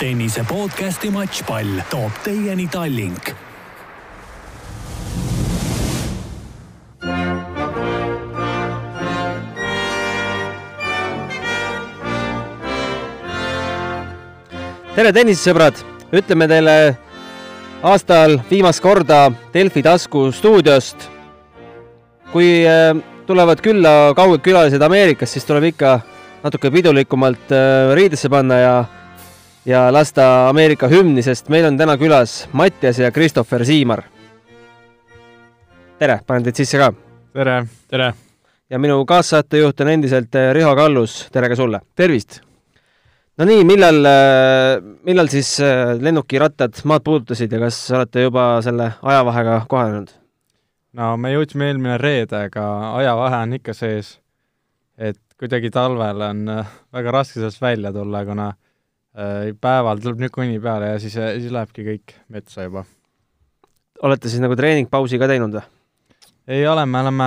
tennise podcasti Matšpall toob teieni Tallink tere, tennisesõbrad, ütleme teile aastal viimast korda Delfi tasku stuudiost. kui äh, tulevad külla kauged külalised Ameerikast, siis tuleb ikka natuke pidulikumalt äh, riidesse panna ja ja lasta Ameerika hümni, sest meil on täna külas Mattias ja Christopher Siimar. tere, panen teid sisse ka. tere, tere. ja minu kaassaatejuht on endiselt äh, Riho Kallus, tere ka sulle. tervist. no nii, millal, millal siis lennukirattad maad puudutasid ja kas olete juba selle ajavahega kohanenud? no me jõudsime eelmine reede, aga ajavahe on ikka sees. et kuidagi talvel on väga raske sellest välja tulla, kuna päeval tuleb niisugune uni peale ja siis, siis lähebki kõik metsa juba. olete siis nagu treeningpausi ka teinud või? ei ole, me oleme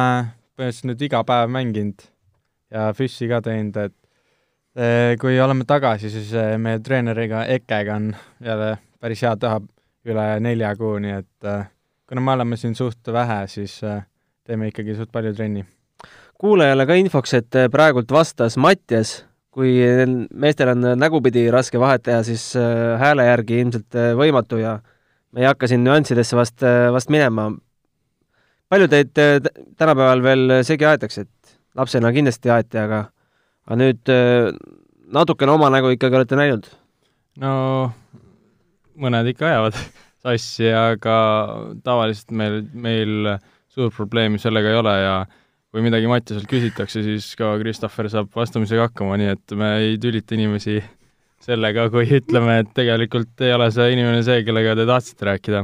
põhimõtteliselt nüüd iga päev mänginud ja füssi ka teinud, et äh, kui oleme tagasi, siis äh, meie treeneriga Ekega on jälle päris hea teha üle nelja kuu, nii et äh, kuna me oleme siin suht vähe, siis äh, teeme ikkagi suht palju trenni. kuulajale ka infoks, et äh, praegult vastas Mattias, kui meestel on nägupidi raske vahet teha, siis äh, hääle järgi ilmselt võimatu ja me ei hakka siin nüanssidesse vast, vast minema. palju teid tänapäeval veel segi aetakse, et lapsena kindlasti aeti, aga aga nüüd natukene oma nägu ikkagi olete näinud? no mõned ikka ajavad sassi, aga tavaliselt meil, meil suurt probleemi sellega ei ole ja kui midagi Mattiaselt küsitakse, siis ka Christopher saab vastamisega hakkama, nii et me ei tülita inimesi sellega, kui ütleme, et tegelikult ei ole see inimene see, kellega te tahtsite rääkida.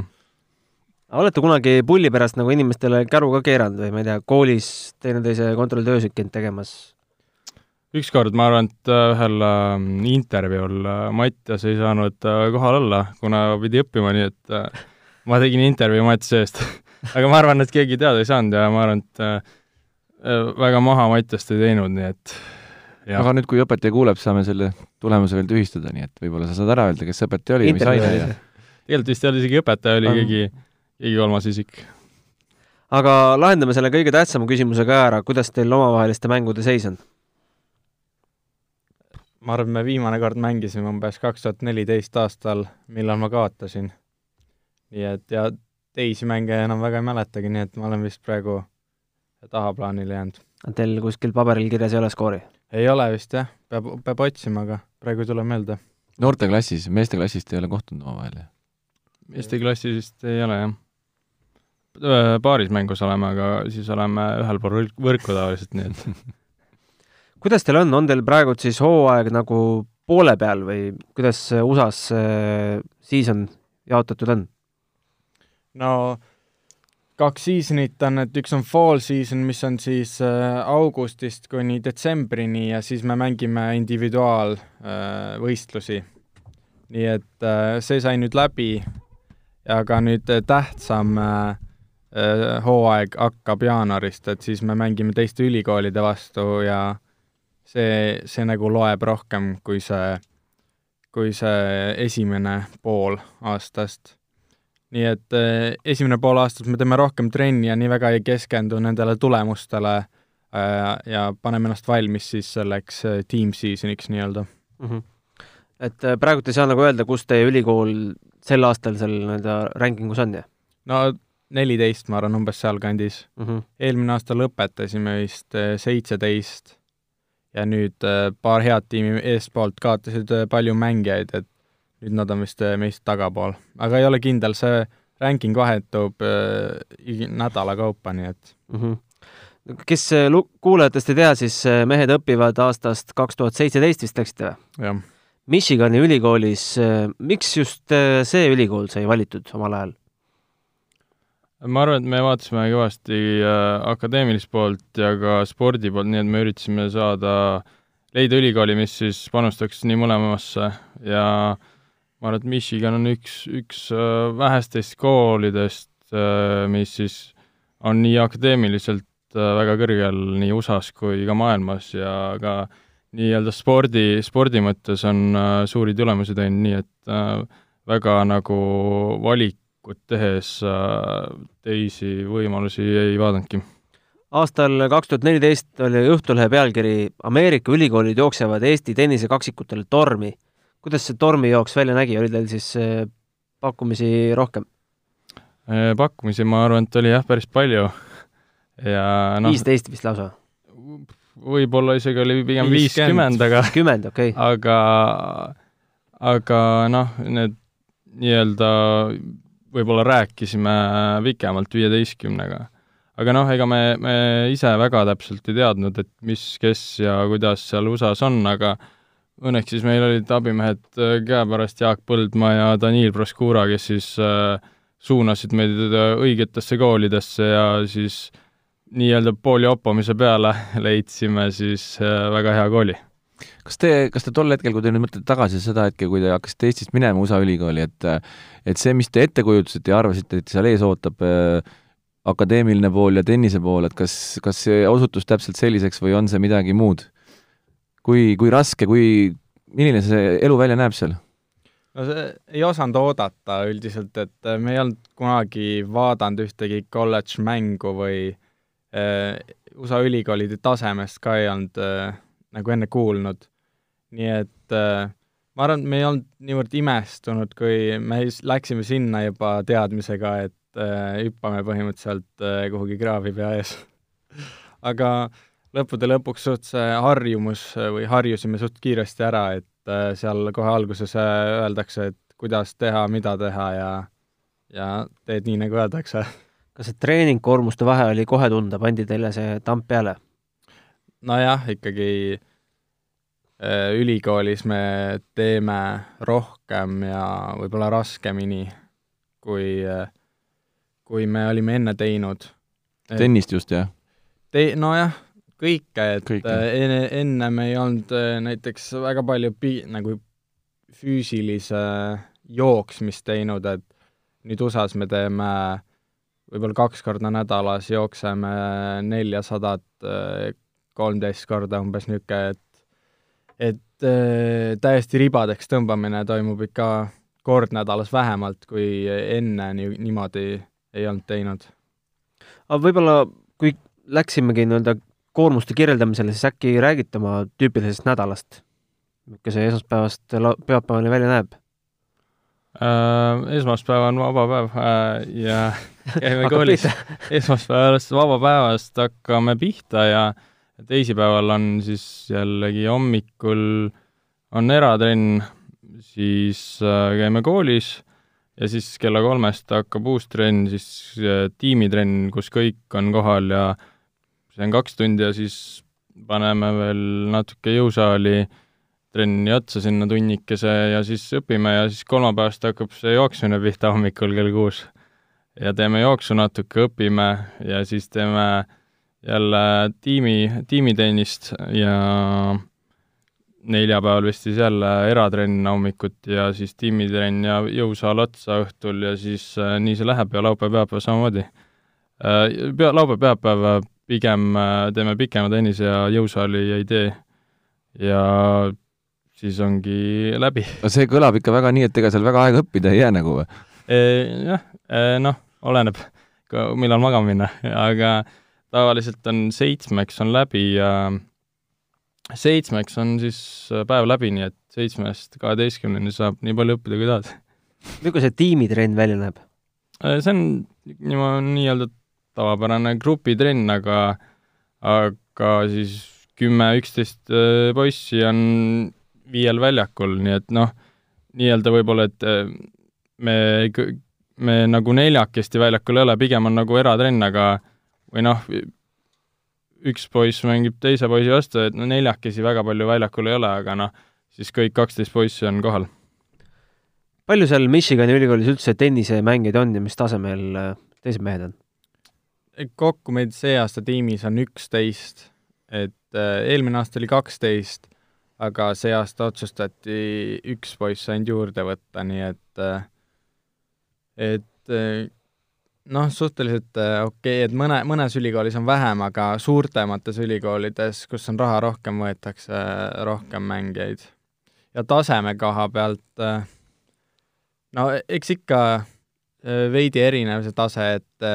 olete kunagi pulli pärast nagu inimestele käru ka keeranud või ma ei tea, koolis teineteise kontrolltöösid käinud tegemas? ükskord ma arvan, et ühel äh, intervjuul äh, Mattias ei saanud äh, kohal olla, kuna pidi õppima, nii et äh, ma tegin intervjuu Mattiase eest aga ma arvan, et keegi teada ei saanud ja ma arvan, et äh, väga maha Mattiast ei teinud, nii et ja. aga nüüd, kui õpetaja kuuleb, saame selle tulemuse veel tühistada, nii et võib-olla sa saad ära öelda, kes õpetaja oli või mis aine oli. tegelikult vist ei olnud isegi õpetaja, oli keegi, keegi kolmas isik. aga lahendame selle kõige tähtsama küsimuse ka ära, kuidas teil omavaheliste mängude seis on? ma arvan, me viimane kord mängisime umbes kaks tuhat neliteist aastal, millal ma kaotasin. nii et ja teisi mänge enam väga ei mäletagi, nii et ma olen vist praegu tahaplaanile jäänud. Teil kuskil paberil kirjas ei ole skoori? ei ole vist jah, peab, peab otsima, aga praegu ei tule meelde. noorteklasis, meesteklassist ei ole kohtunud omavahel, jah? meesteklassis vist ei ole, jah. paaris mängus oleme, aga siis oleme ühel pool võrku tavaliselt, nii et kuidas teil on, on teil praegu siis hooaeg nagu poole peal või kuidas USA-s season jaotatud on? no kaks seasonit on, et üks on fall season, mis on siis äh, augustist kuni detsembrini ja siis me mängime individuaalvõistlusi äh,. nii et äh, see sai nüüd läbi, aga nüüd tähtsam äh, hooaeg hakkab jaanuarist, et siis me mängime teiste ülikoolide vastu ja see, see nagu loeb rohkem kui see, kui see esimene pool aastast nii et äh, esimene pool aastat me teeme rohkem trenni ja nii väga ei keskendu nendele tulemustele äh, ja paneme ennast valmis siis selleks äh, team season'iks nii-öelda mm. -hmm. et praegult ei saa nagu öelda, kus teie ülikool sel aastal seal nii-öelda rankingus on, jah? no neliteist, ma arvan, umbes sealkandis mm. -hmm. eelmine aasta lõpetasime vist seitseteist ja nüüd paar head tiimi eespoolt kaotasid palju mängijaid, et nüüd nad on vist äh, meist tagapool. aga ei ole kindel, see ranking vahetub äh, nädala kaupa, nii et mm. -hmm kes äh, kuulajatest ei tea, siis äh, mehed õpivad aastast kaks tuhat seitseteist vist läksite või? jah. Michigani ülikoolis, miks just see ülikool sai valitud omal ajal? ma arvan, et me vaatasime kõvasti akadeemilist poolt ja ka spordi poolt, nii et me üritasime saada, leida ülikooli, mis siis panustaks nii mõlemasse ja äh, ma arvan, et Michigan on üks, üks äh, vähestest koolidest, äh, mis siis on nii akadeemiliselt äh, väga kõrgel nii USA-s kui ka maailmas ja ka nii-öelda spordi, spordi mõttes on suuri tulemusi teinud, nii et väga nagu valikut tehes teisi võimalusi ei vaadanudki. aastal kaks tuhat neliteist oli Õhtulehe pealkiri Ameerika ülikoolid jooksevad Eesti tennisekaksikutele tormi. Kuidas see tormijooks välja nägi, oli teil siis äh, pakkumisi rohkem? Äh, pakkumisi, ma arvan, et oli jah, päris palju ja noh viisteist vist lausa? võib-olla isegi oli pigem viiskümmend, aga viiskümmend, okei okay.. aga, aga noh, need nii-öelda võib-olla rääkisime pikemalt viieteistkümnega. aga noh, ega me, me ise väga täpselt ei teadnud, et mis, kes ja kuidas seal USA-s on, aga õnneks siis meil olid abimehed äh, käepärast Jaak Põldmaa ja Danil Proskura, kes siis äh, suunasid meid äh, õigetesse koolidesse ja siis nii-öelda pooli oppamise peale leidsime siis väga hea kooli. kas te, kas te tol hetkel, kui te nüüd mõtlete tagasi seda hetke, kui te hakkasite Eestist minema USA ülikooli, et et see, mis te ette kujutasite ja arvasite, et seal ees ootab akadeemiline pool ja tennise pool, et kas, kas see osutus täpselt selliseks või on see midagi muud? Kui, kui raske, kui, milline see elu välja näeb seal? no see ei osanud oodata üldiselt, et me ei olnud kunagi vaadanud ühtegi kolledž mängu või äh, Äh, USA ülikoolide tasemest ka ei olnud äh, nagu enne kuulnud. nii et äh, ma arvan, et me ei olnud niivõrd imestunud, kui me läksime sinna juba teadmisega, et hüppame põhimõtteliselt kuhugi kraavipea ees aga lõppude lõpuks suht see harjumus või harjusime suht kiiresti ära, et seal kohe alguses öeldakse, et kuidas teha, mida teha ja ja teed nii, nagu öeldakse kas see treeningkoormuste vahe oli kohe tunda, pandi teile see tamp peale? nojah, ikkagi äh, ülikoolis me teeme rohkem ja võib-olla raskemini, kui, äh, kui me olime enne teinud. tennist just, jah? Te-, nojah, kõike, et kõike. Äh, enne, ennem ei olnud näiteks väga palju pi-, nagu füüsilise jooksmist teinud, et nüüd USA-s me teeme võib-olla kaks korda nädalas jookseme neljasadat, kolmteist korda umbes niisugune, et et äh, täiesti ribadeks tõmbamine toimub ikka kord nädalas vähemalt, kui enne nii, niimoodi ei olnud teinud. aga võib-olla, kui läksimegi nii-öelda koormuste kirjeldamisele, siis äkki räägite oma tüüpilisest nädalast? milline see esmaspäevast pühapäevani välja näeb? äh,? Esmaspäev on vaba päev äh, ja käime koolis. esmaspäevast vaba päevast hakkame pihta ja teisipäeval on siis jällegi hommikul on eratrenn, siis äh, käime koolis ja siis kella kolmest hakkab uus trenn, siis äh, tiimitrenn, kus kõik on kohal ja see on kaks tundi ja siis paneme veel natuke jõusaali trenni otsa sinna tunnikese ja siis õpime ja siis kolmapäevast hakkab see jooksmine pihta hommikul kell kuus. ja teeme jooksu natuke, õpime ja siis teeme jälle tiimi, tiimitennist ja neljapäeval vist siis jälle eratrenn hommikuti ja siis tiimitrenn ja jõusaal otsa õhtul ja siis äh, nii see läheb ja laupäev, pühapäev samamoodi äh,. Pea, laupäev, pühapäev pigem äh, teeme pikema tennise ja jõusaali ei tee. ja siis ongi läbi. no see kõlab ikka väga nii, et ega seal väga aega õppida ei jää nagu või? jah, noh, oleneb, millal magama minna, aga tavaliselt on seitsmeks on läbi ja seitsmeks on siis päev läbi, nii et seitsmest kaheteistkümneni saab nii palju õppida, kui tahad. milline see tiimitrenn välja näeb? see on nii-öelda tavapärane grupitrenn, aga aga siis kümme, üksteist äh, poissi on viiel väljakul, nii et noh, nii-öelda võib-olla, et äh, me, me nagu neljakesti väljakul ei ole, pigem on nagu eratrenn, aga või noh, üks poiss mängib teise poisi vastu, et no neljakesi väga palju väljakul ei ole, aga noh, siis kõik kaksteist poissi on kohal. palju seal Michigani ülikoolis üldse tennisemängijaid on ja mis tasemel äh, teised mehed on? Kokku meid see aasta tiimis on üksteist, et äh, eelmine aasta oli kaksteist aga see aasta otsustati üks poiss ainult juurde võtta, nii et et noh, suhteliselt äh, okei okay,, et mõne, mõnes ülikoolis on vähem, aga suurtemates ülikoolides, kus on raha rohkem, võetakse äh, rohkem mängijaid. ja taseme koha pealt äh, no eks ikka veidi erinev see tase, et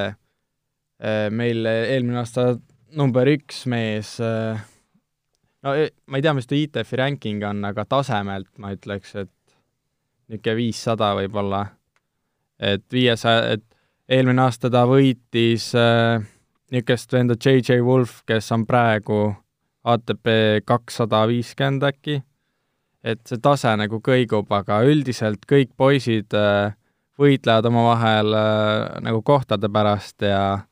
meil eelmine aasta number üks mees, no e, ma ei tea, mis ta ITF-i ranking on, aga tasemelt ma ütleks, et niisugune viissada võib-olla, et viiesaja, et eelmine aasta ta võitis äh, niisugust venda JJ Wolf, kes on praegu ATP kakssada viiskümmend äkki, et see tase nagu kõigub, aga üldiselt kõik poisid äh, võitlevad omavahel äh, nagu kohtade pärast ja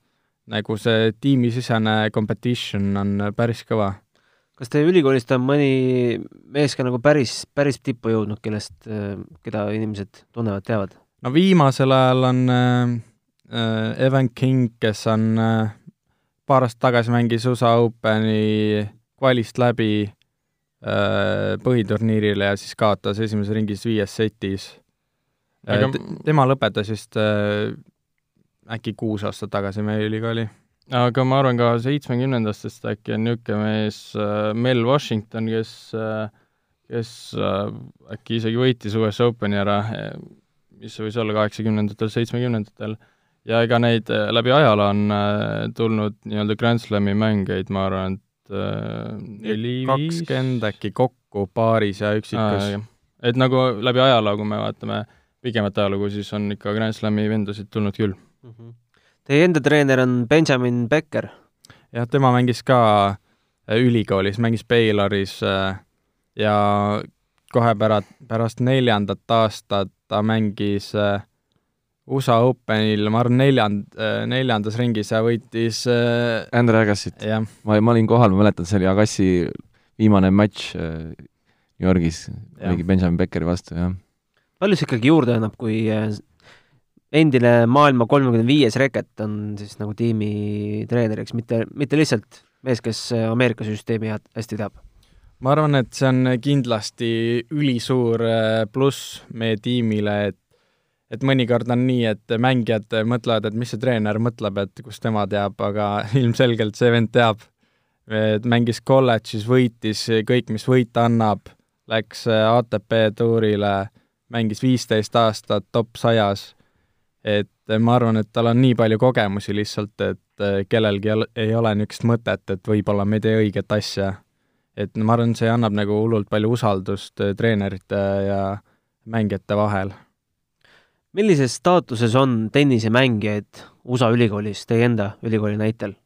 nagu see tiimisisene competition on päris kõva. kas teie ülikoolist on mõni mees ka nagu päris, päris tippu jõudnud, kellest, äh, keda inimesed tunnevad, teavad? no viimasel ajal on äh, Äh, Evan King, kes on äh, paar aastat tagasi mängis USA Openi kvalist läbi äh, põhiturniirile ja siis kaotas esimeses ringis viies setis. Aga... tema lõpetas vist äkki kuus aastat tagasi meie ülikooli. aga ma arvan ka seitsmekümnendatest äkki on niisugune mees Mel Washington, kes, kes äkki isegi võitis US Openi ära, mis võis olla kaheksakümnendatel, seitsmekümnendatel ja ega neid äh, läbi ajaloo on äh, tulnud nii-öelda Grand Slami mängeid, ma arvan, et äh, neli-viis kakskümmend äkki kokku paaris ja üksikus. et nagu läbi ajaloo, kui me vaatame pikemat ajalugu, siis on ikka Grand Slami vendasid tulnud küll mm. -hmm. Teie enda treener on Benjamin Becker? jah, tema mängis ka ülikoolis, mängis Bayloris ja kohe pärast, pärast neljandat aastat ta mängis äh, USA Openil, ma arvan, neljand-, äh, neljandas ringis ja võitis äh, Andre Agassit. ma, ma olin kohal, ma mäletan, see oli Agassi viimane matš äh, New Yorgis, oligi Benjamin Beckeri vastu, jah. palju see ikkagi juurde annab, kui äh, endine maailma kolmekümne viies reket on siis nagu tiimi treeneriks, mitte, mitte lihtsalt mees, kes Ameerika süsteemi hästi teab? ma arvan, et see on kindlasti ülisuur äh, pluss meie tiimile, et et mõnikord on nii, et mängijad mõtlevad, et mis see treener mõtleb, et kust tema teab, aga ilmselgelt see vend teab. et mängis kolledžis, võitis kõik, mis võita annab, läks ATP tuurile, mängis viisteist aastat top sajas. Et ma arvan, et tal on nii palju kogemusi lihtsalt, et kellelgi ei ole niisugust mõtet, et võib-olla me ei tee õiget asja. et ma arvan, see annab nagu hullult palju usaldust treenerite ja mängijate vahel millises staatuses on tennisemängijaid USA ülikoolis teie enda ülikooli näitel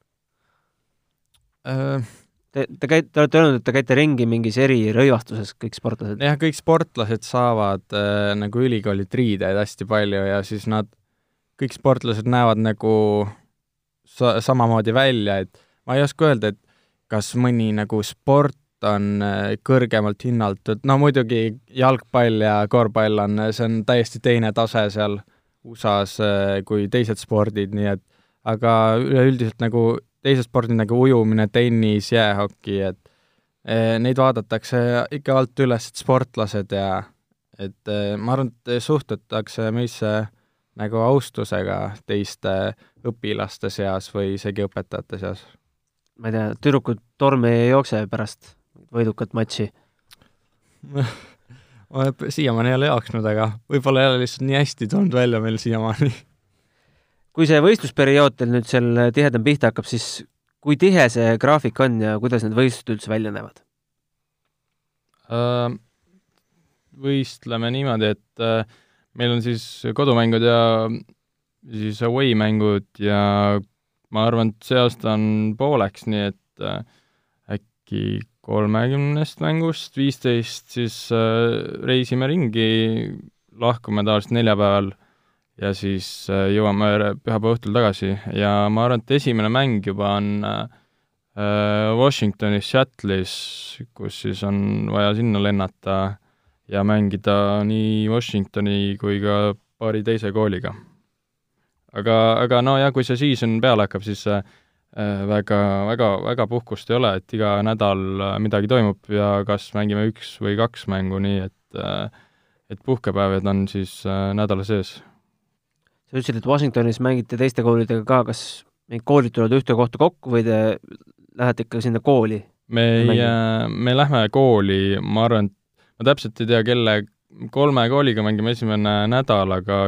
äh,? Te, te käite, te olete öelnud, et te käite ringi mingis erirõivastuses, kõik sportlased? jah, kõik sportlased saavad äh, nagu ülikoolilt riideid hästi palju ja siis nad, kõik sportlased näevad nagu sa-, samamoodi välja, et ma ei oska öelda, et kas mõni nagu sport on äh, kõrgemalt hinnatud, no muidugi jalgpall ja korvpall on, see on täiesti teine tase seal USA-s äh, kui teised spordid, nii et aga üleüldiselt nagu teised spordid nagu ujumine, tennis, jäähoki, et neid vaadatakse ikka alt üles, et sportlased ja et ma arvan, et suhtutakse meisse nagu austusega teiste õpilaste seas või isegi õpetajate seas. ma ei tea, tüdrukud tormi ei jookse pärast võidukat matši ma siiamaani ei ole jooksnud, aga võib-olla ei ole lihtsalt nii hästi tulnud välja meil siiamaani. kui see võistlusperiood teil nüüd seal tihedam pihta hakkab, siis kui tihe see graafik on ja kuidas need võistlused üldse välja näevad? Äh, võistleme niimoodi, et äh, meil on siis kodumängud ja siis away mängud ja ma arvan, et see aasta on pooleks, nii et äh, äkki kolmekümnest mängust viisteist siis äh, reisime ringi, lahkume tavaliselt neljapäeval ja siis äh, jõuame pühapäeva õhtul tagasi. Ja ma arvan, et esimene mäng juba on Washingtonis Seattle'is, kus siis on vaja sinna lennata ja mängida nii Washingtoni kui ka paari teise kooliga. aga, aga no jah, kui see season peale hakkab, siis äh, väga, väga, väga puhkust ei ole, et iga nädal äh, midagi toimub ja kas mängime üks või kaks mängu, nii et äh, et puhkepäevad on siis nädala sees. sa ütlesid, et Washingtonis mängite teiste koolidega ka, kas need koolid tulevad ühte kohta kokku või te lähete ikka sinna kooli? me ei, me lähme kooli, ma arvan, et ma täpselt ei tea, kelle, kolme kooliga mängime esimene nädal, aga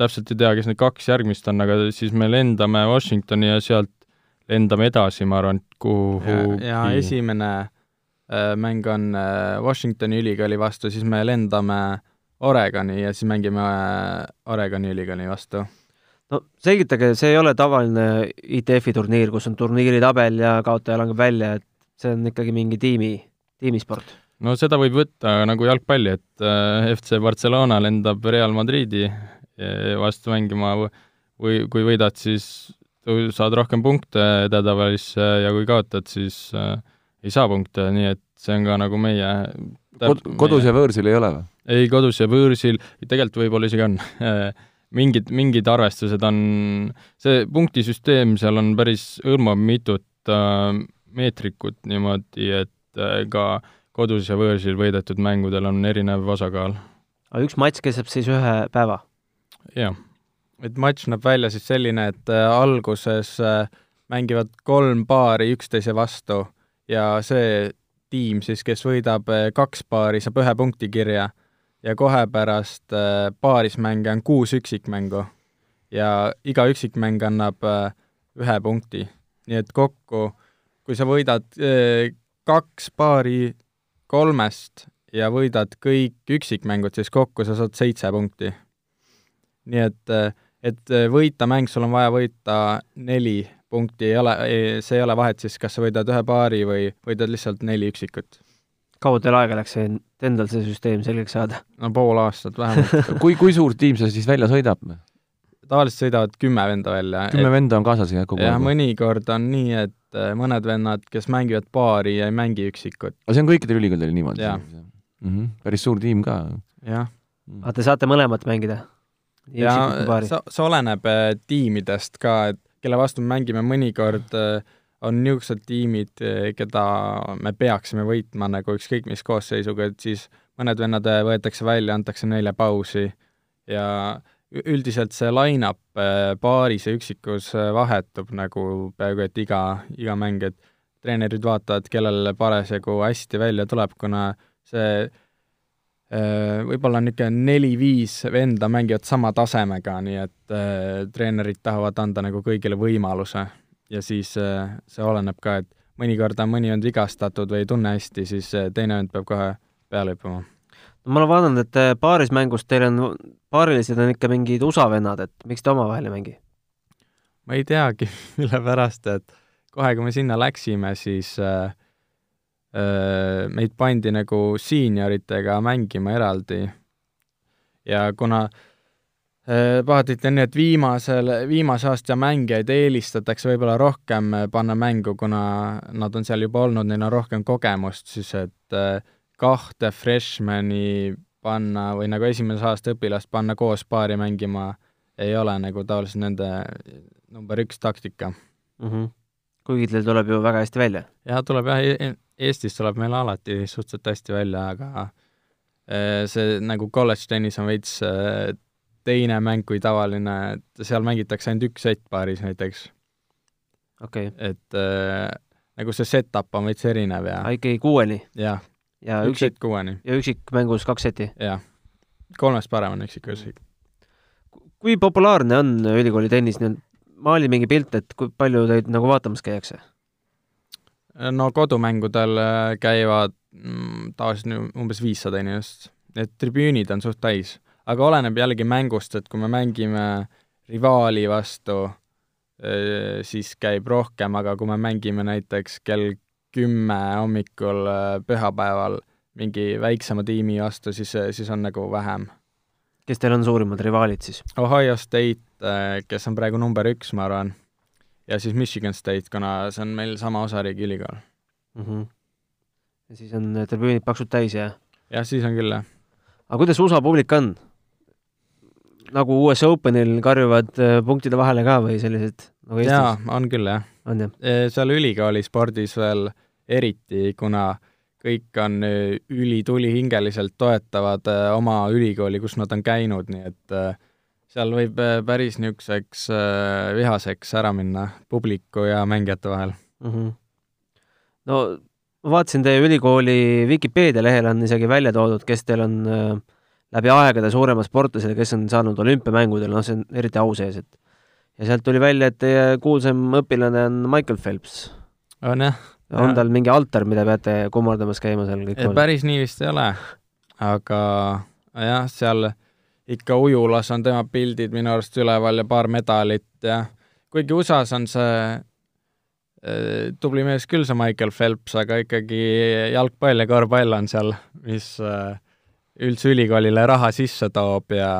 täpselt ei tea, kes need kaks järgmist on, aga siis me lendame Washingtoni ja sealt lendame edasi, ma arvan, et kuhugi ja, ja esimene äh, mäng on äh, Washingtoni ülikooli vastu, siis me lendame Oregoni ja siis mängime äh, Oregoni ülikooli vastu no selgitage, see ei ole tavaline ITF-i turniir, kus on turniiritabel ja kaotaja langeb välja, et see on ikkagi mingi tiimi, tiimisport? No seda võib võtta nagu jalgpalli, et äh, FC Barcelona lendab Real Madridi äh, vastu mängima või kui võidad, siis saad rohkem punkte edetabelisse ja kui kaotad, siis äh, ei saa punkte, nii et see on ka nagu meie Kod, kodus meie... ja võõrsil ei ole või? ei, kodus ja võõrsil, tegelikult võib-olla isegi on mingid, mingid arvestused on, see punktisüsteem seal on päris, hõlmab mitut äh, meetrikut niimoodi, et äh, ka kodus ja võõrsil võidetud mängudel on erinev osakaal. aga üks matš kestab siis ühe päeva? jah. et matš näeb välja siis selline, et äh, alguses äh, mängivad kolm paari üksteise vastu ja see tiim siis, kes võidab äh, kaks paari, saab ühe punkti kirja ja kohe pärast paarismänge on kuus üksikmängu ja iga üksikmäng annab ühe punkti. nii et kokku, kui sa võidad kaks paari kolmest ja võidad kõik üksikmängud, siis kokku sa saad seitse punkti. nii et, et võita mäng, sul on vaja võita neli punkti, ei ole, see ei ole vahet siis, kas sa võidad ühe paari või võidad lihtsalt neli üksikut kaua teil aega läks, endal see süsteem selgeks saada? no pool aastat vähemalt kui, kui suur tiim see siis välja sõidab? Tavaliselt sõidavad kümme venda välja. kümme et... venda on kaasas jah, kogu aeg? jah, mõnikord on nii, et äh, mõned vennad, kes mängivad paari ja ei mängi üksikut. aga see on kõikidel ülikoolidel niimoodi? Mm -hmm. päris suur tiim ka. jah. Mm. aga te saate mõlemat mängida? ja see, see oleneb äh, tiimidest ka, et kelle vastu me mängime, mõnikord äh, on niisugused tiimid, keda me peaksime võitma nagu ükskõik mis koosseisuga, et siis mõned vennad võetakse välja, antakse neile pausi ja üldiselt see line-up äh, paaris ja üksikus äh, vahetub nagu peaaegu et iga, iga mäng, et treenerid vaatavad, kellel parasjagu hästi välja tuleb, kuna see äh, võib-olla niisugune neli-viis venda mängivad sama tasemega, nii et treenerid tahavad anda nagu kõigile võimaluse ja siis äh, see oleneb ka, et mõnikord on mõni on vigastatud või ei tunne hästi, siis äh, teine vend peab kohe peale hüppama. Ma olen vaadanud, et äh, paarismängus teil on, paarilised on ikka mingid USA vennad, et miks te omavahel ei mängi? ma ei teagi, mille pärast, et kohe, kui me sinna läksime, siis äh, äh, meid pandi nagu seanioritega mängima eraldi. ja kuna äh, pahatihti on nii, et viimasel, viimase aasta mängijaid eelistatakse võib-olla rohkem äh, panna mängu, kuna nad on seal juba olnud, neil on rohkem kogemust, siis et äh, kahte freshmani panna või nagu esimese aasta õpilast panna koos paari mängima ei ole nagu tavaliselt nende number üks taktika mm. -hmm. kuigi teil tuleb ju väga hästi välja. jah, tuleb jah, e-, Eestis tuleb meil alati suhteliselt hästi välja, aga äh, see nagu kolledž tennis on veits teine mäng kui tavaline, et seal mängitakse ainult üks sett paaris näiteks. okei okay.. et äh, nagu see set-up on veits erinev ja ikkagi kuueni? jah. Ja üks sett kuueni. ja üksikmängus kaks seti? jah. kolmest parem on üksikus. kui populaarne on ülikooli tennis, maali mingi pilt, et kui palju teid nagu vaatamas käiakse? no kodumängudel äh, käivad mm, tavaliselt umbes viissada inimest, et tribüünid on suht täis aga oleneb jällegi mängust, et kui me mängime rivaali vastu, siis käib rohkem, aga kui me mängime näiteks kell kümme hommikul pühapäeval mingi väiksema tiimi vastu, siis, siis on nagu vähem. kes teil on suurimad rivaalid siis? Ohio State, kes on praegu number üks, ma arvan, ja siis Michigan State, kuna see on meil sama osariigi ülikool mm. -hmm. ja siis on tribüünid paksult täis, jah? jah, siis on küll, jah. aga kuidas USA publik on? nagu US Openil karjuvad äh, punktide vahele ka või sellised nagu Eestis? jaa, on küll, jah. seal ülikooli spordis veel eriti, kuna kõik on äh, ülitulihingeliselt toetavad äh, oma ülikooli, kus nad on käinud, nii et seal võib äh, päris niisuguseks äh, vihaseks ära minna publiku ja mängijate vahel mm. -hmm. no ma vaatasin teie ülikooli Vikipeedia lehel on isegi välja toodud, kes teil on äh, läbi aegade suuremad sportlased, kes on saanud olümpiamängudel, noh, see on eriti au sees, et ja sealt tuli välja, et teie kuulsam õpilane on Michael Phelps. on jah. On tal mingi altar, mida peate kummardamas käima seal kõik päris nii vist ei ole, aga jah, seal ikka ujulas on tema pildid minu arust üleval ja paar medalit ja kuigi USA-s on see äh, tubli mees küll, see Michael Phelps, aga ikkagi jalgpall ja korvpall on seal, mis äh, üldse ülikoolile raha sisse toob ja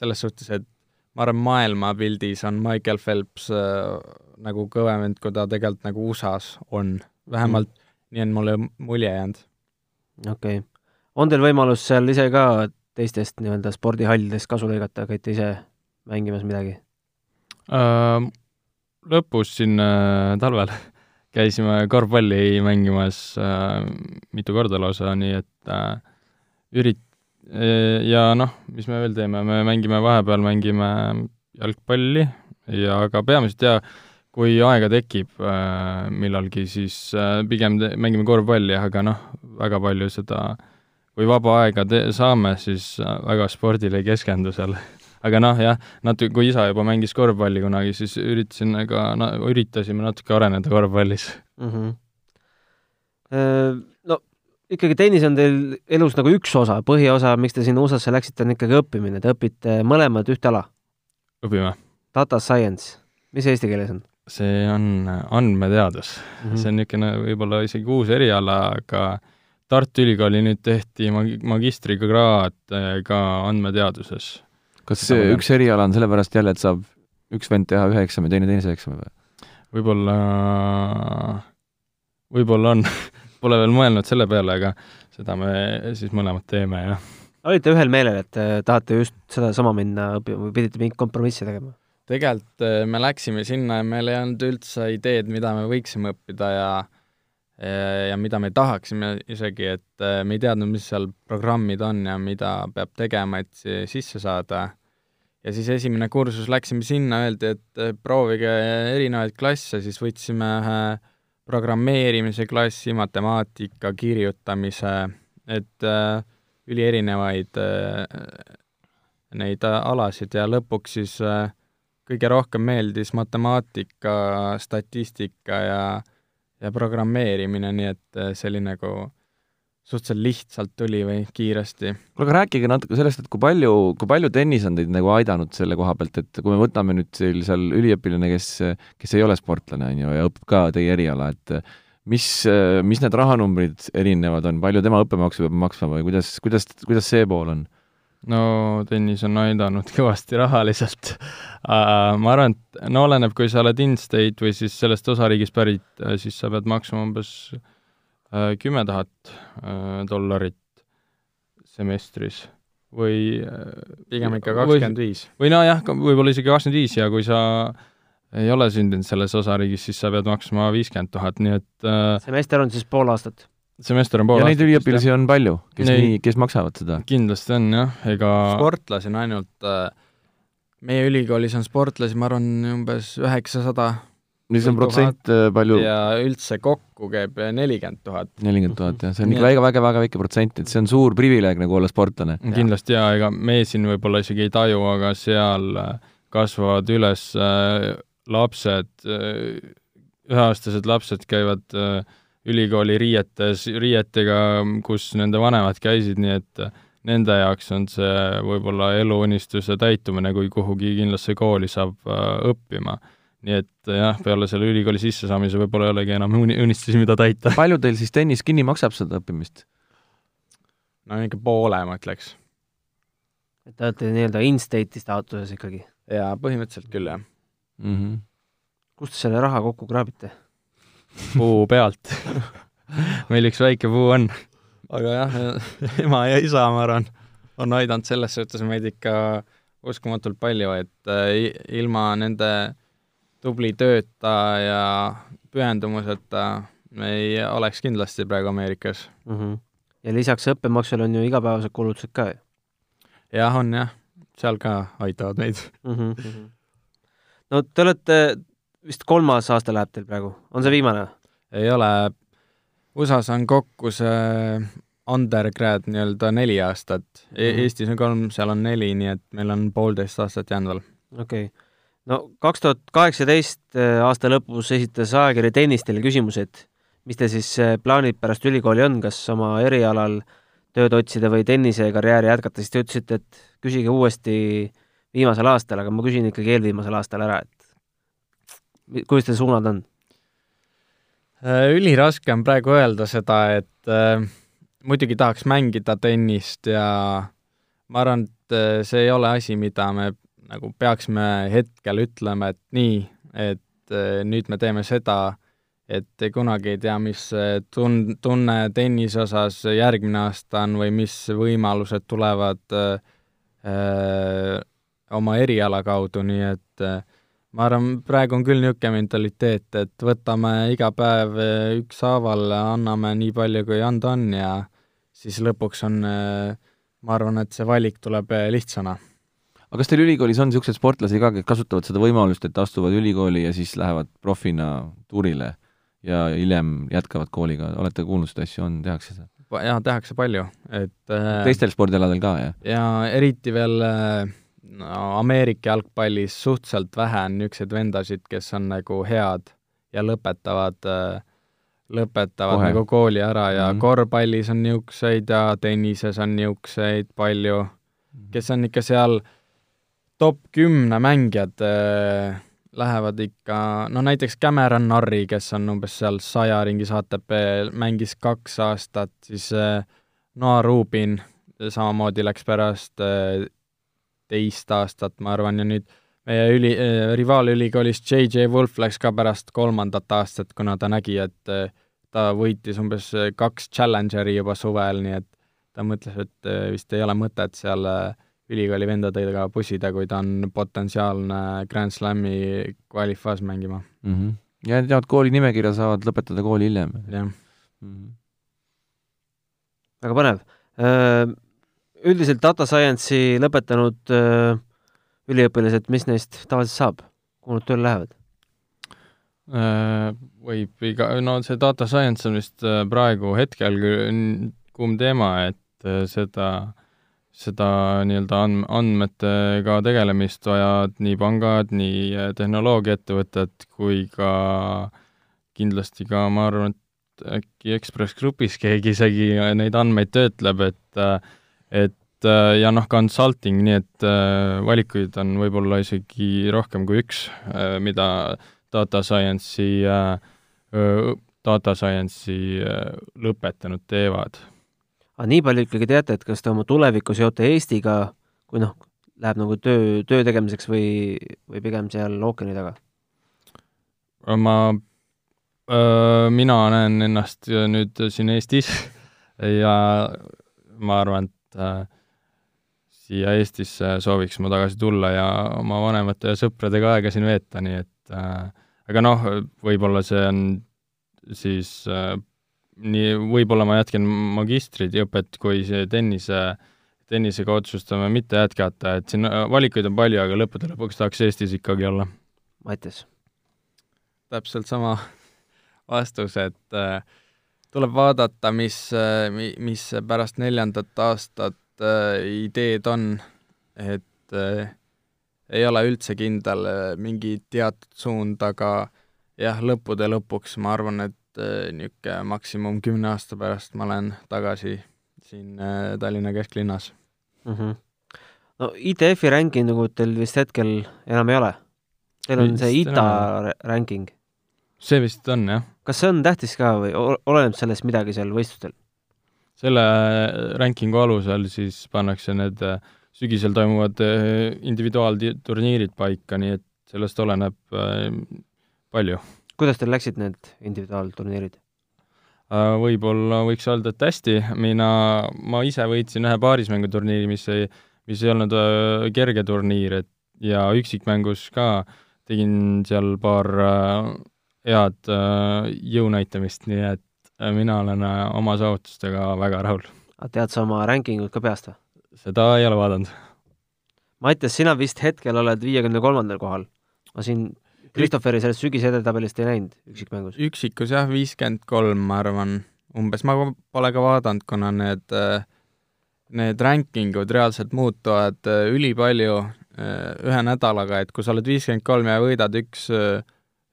selles suhtes, et ma arvan, maailmapildis on Michael Phelps äh, nagu kõvem kui ta tegelikult nagu USA-s on. vähemalt mm. nii on mulle mulje jäänud. okei okay. on teil võimalus seal ise ka teistest nii-öelda spordihallidest kasu lõigata, käite ise mängimas midagi äh,? lõpus siin äh, talvel käisime korvpalli mängimas äh, mitu korda lausa, nii et äh, ürit- äh, ja noh, mis me veel teeme, me mängime vahepeal, mängime jalgpalli ja aga peamiselt jaa, kui aega tekib äh, millalgi, siis äh, pigem te-, mängime korvpalli, aga noh, väga palju seda kui vaba aega te-, saame, siis äh, väga spordile ei keskendu seal. aga noh, jah, natuke, kui isa juba mängis korvpalli kunagi, siis üritasin ka, no üritasime natuke areneda korvpallis mm. -hmm. No ikkagi tennis on teil elus nagu üks osa, põhiosa, miks te sinna USA-sse läksite, on ikkagi õppimine, te õpite mõlemad ühte ala? õpime. Data science, mis eesti keeles on? See on andmeteadus mm. -hmm. see on niisugune võib-olla isegi uus eriala, aga Tartu Ülikooli nüüd tehti mag-, magistrikraad eh, ka andmeteaduses. kas see üks eriala on sellepärast jälle, et saab üks vend teha ühe eksami, teine teise eksami või? võib-olla, võib-olla on Pole veel mõelnud selle peale, aga seda me siis mõlemad teeme, jah. olite ühel meelel, et eh, tahate just sedasama minna õppima või pidite mingit kompromissi tegema? Tegelikult eh, me läksime sinna ja meil ei olnud üldse ideed, mida me võiksime õppida ja äh, Äh, ja mida me tahaksime isegi, et äh, me ei teadnud, mis seal programmid on ja mida peab tegema, et sisse saada. ja siis esimene kursus läksime sinna, öeldi, et äh, proovige erinevaid klasse, siis võtsime ühe programmeerimise klassi, matemaatika, kirjutamise, et äh, ülierinevaid äh, neid alasid ja lõpuks siis äh, kõige rohkem meeldis matemaatika, statistika ja ja programmeerimine, nii et äh, see oli nagu suhteliselt lihtsalt tuli või kiiresti. kuule, aga rääkige natuke sellest, et kui palju, kui palju tennis on teid nagu aidanud selle koha pealt, et kui me võtame nüüd seal, seal üliõpilane, kes, kes ei ole sportlane, on ju, ja õpib ka teie eriala, et mis, mis need rahanumbrid erinevad on, palju tema õppemaksu peab maksma või kuidas, kuidas, kuidas see pool on? No tennis on aidanud kõvasti rahaliselt uh,. ma arvan, et no oleneb, kui sa oled in-state või siis sellest osariigist pärit, äh, siis sa pead maksma umbes äh, kümme uh, tuhat uh, dollarit semestris või pigem ikka kakskümmend viis. või nojah, võib-olla isegi kakskümmend viis ja kui sa ei ole sündinud selles osariigis, siis sa pead maksma viiskümmend tuhat, nii et uh, semester on siis pool aastat? Semester on pool ja neid üliõpilasi on palju, kes neid, nii, kes maksavad seda? kindlasti on jah, ega sportlasi on ainult äh, meie ülikoolis on sportlasi, ma arvan, umbes üheksasada. mis on protsent äh, palju? ja üldse kokku käib nelikümmend tuhat. nelikümmend tuhat, jah, see on ikka väga, väga, väga väike protsent, et see on suur privileeg nagu olla sportlane. kindlasti jaa, ega me siin võib-olla isegi ei taju, aga seal äh, kasvavad üles lapsed, üheaastased lapsed käivad äh, ülikooli riietes, riietega, kus nende vanemad käisid, nii et nende jaoks on see võib-olla eluunistuse täitumine, kui kuhugi kindlasse kooli saab äh, õppima. nii et jah, peale selle ülikooli sissesaamise võib-olla ei olegi enam uni-, unistusi, mida täita. palju teil siis tennis kinni maksab seda õppimist? no ikka poole, ma ütleks. et te olete nii-öelda in-state'i staatuses ikkagi? jaa, põhimõtteliselt küll, jah mm. -hmm. kust te selle raha kokku kraabite? Puu pealt meil üks väike puu on. aga jah, ema ja isa, ma arvan, on aidanud selles suhtes meid ikka uskumatult palju, et äh, ilma nende tubli tööta ja pühendumuseta me ei oleks kindlasti praegu Ameerikas mm. -hmm. ja lisaks õppemaksule on ju igapäevased kulutused ka ju? jah, on jah. seal ka aitavad meid mm. -hmm. no te olete, vist kolmas aasta läheb teil praegu, on see viimane? ei ole, USA-s on kokku see undergrad nii-öelda neli aastat mm, -hmm. Eestis on kolm, seal on neli, nii et meil on poolteist aastat jäänud veel. okei okay. no kaks tuhat kaheksateist äh, aasta lõpus esitas ajakiri Tennis teile küsimuse, et mis teil siis äh, plaanid pärast ülikooli on, kas oma erialal tööd otsida või tennisekarjääri jätkata, siis te ütlesite, et küsige uuesti viimasel aastal, aga ma küsin ikkagi eelviimasel aastal ära, et kuidas teil suunad on? Äh, üliraske on praegu öelda seda, et äh, muidugi tahaks mängida tennist ja ma arvan, et äh, see ei ole asi, mida me nagu peaksime hetkel ütlema, et nii, et äh, nüüd me teeme seda, et kunagi ei tea, mis tun-, tunne tennise osas järgmine aasta on või mis võimalused tulevad äh, äh oma eriala kaudu, nii et äh, ma arvan, praegu on küll niisugune mentaliteet, et võtame iga päev eh, ükshaaval, anname nii palju, kui anda on ja siis lõpuks on, eh, ma arvan, et see valik tuleb eh, lihtsana. aga kas teil ülikoolis on niisuguseid sportlasi ka, kes kasutavad seda võimalust, et astuvad ülikooli ja siis lähevad profina tuurile ja hiljem jätkavad kooliga, olete kuulnud seda asju, on, tehakse seda? jaa, tehakse palju, et teistel spordialadel ka, jah? ja eriti veel äh, Ameerika jalgpallis suhteliselt vähe on niisuguseid vendasid, kes on nagu head ja lõpetavad, äh, lõpetavad Kohe. nagu kooli ära ja mm -hmm. korvpallis on niisuguseid ja tennises on niisuguseid palju, mhm. kes on ikka seal top kümne mängijad äh, lähevad ikka, no näiteks Cameron Norrie, kes on umbes seal saja ringis ATP, mängis kaks aastat, siis äh, Noa Rubin samamoodi läks pärast äh, teist aastat, ma arvan, ja nüüd meie üli, äh, rivaalülikoolis JJ Wolf läks ka pärast kolmandat aastat, kuna ta nägi, et äh, ta võitis umbes äh, kaks Challengeri juba suvel, nii et ta mõtles, et vist ei ole mõtet seal ülikooli vendadega pusida, kui ta on potentsiaalne Grand Slami kvalifaas mängima mm. -hmm. ja nad jäävad kooli nimekirja, saavad lõpetada kooli hiljem. jah mm -hmm.. väga põnev üldiselt data science'i lõpetanud äh, üliõpilased, mis neist tavaliselt saab, kuhu nad tööle lähevad äh,? Võib iga, no see data science on vist äh, praegu hetkel kuum teema, et seda, seda nii-öelda and-, andmetega tegelemist vajavad nii pangad, nii tehnoloogiaettevõtted kui ka kindlasti ka, ma arvan, et äkki Ekspress Grupis keegi isegi neid andmeid töötleb, et äh, et äh, ja noh, consulting, nii et äh, valikuid on võib-olla isegi rohkem kui üks, äh, mida data science'i, data science'i lõpetanud teevad. aga nii palju ikkagi teate, et kas te oma tulevikku seote Eestiga, kui noh, läheb nagu töö, töö tegemiseks või, või pigem seal ookeani taga? ma, mina näen ennast nüüd siin Eestis ja ma arvan, et et äh, siia Eestisse sooviks ma tagasi tulla ja oma vanemate ja sõpradega aega siin veeta, nii et äh, aga noh, võib-olla see on siis äh, nii, võib-olla ma jätkan magistriõpet, kui see tennise, tennisega otsustame mitte jätkata, et siin äh, valikuid on palju, aga lõppude lõpuks tahaks Eestis ikkagi olla. Mattias? täpselt sama vastus, et äh, tuleb vaadata, mis, mis pärast neljandat aastat äh, ideed on, et äh, ei ole üldse kindel äh, mingi teatud suund, aga jah, lõppude lõpuks ma arvan, et niisugune maksimum kümne aasta pärast ma olen tagasi siin Tallinna kesklinnas mm. -hmm. no ITF-i rankingut teil vist hetkel enam ei ole? Teil on see ITA ranking see vist on, jah. kas see on tähtis ka või oleneb sellest midagi seal võistlustel? selle rankingu alusel siis pannakse need äh, sügisel toimuvad äh, individuaalturniirid paika, nii et sellest oleneb äh, palju. kuidas teil läksid need individuaalturniirid? Võib-olla võiks öelda, et hästi, mina, ma ise võitsin ühe paarismänguturniiri, mis ei, mis ei olnud kerge turniir, et ja üksikmängus ka tegin seal paar head äh, jõunäitamist, nii et äh, mina olen äh, oma saavutustega väga rahul. aga tead sa oma rankingut ka peast või? seda ei ole vaadanud. Mattias, sina vist hetkel oled viiekümne kolmandal kohal. ma siin Christopheri sellest sügise edetabelist ei näinud üksikmängus. üksikus jah, viiskümmend kolm, ma arvan, umbes, ma pole ka vaadanud, kuna need, need rankingud reaalselt muutuvad ülipalju ühe nädalaga, et kui sa oled viiskümmend kolm ja võidad üks,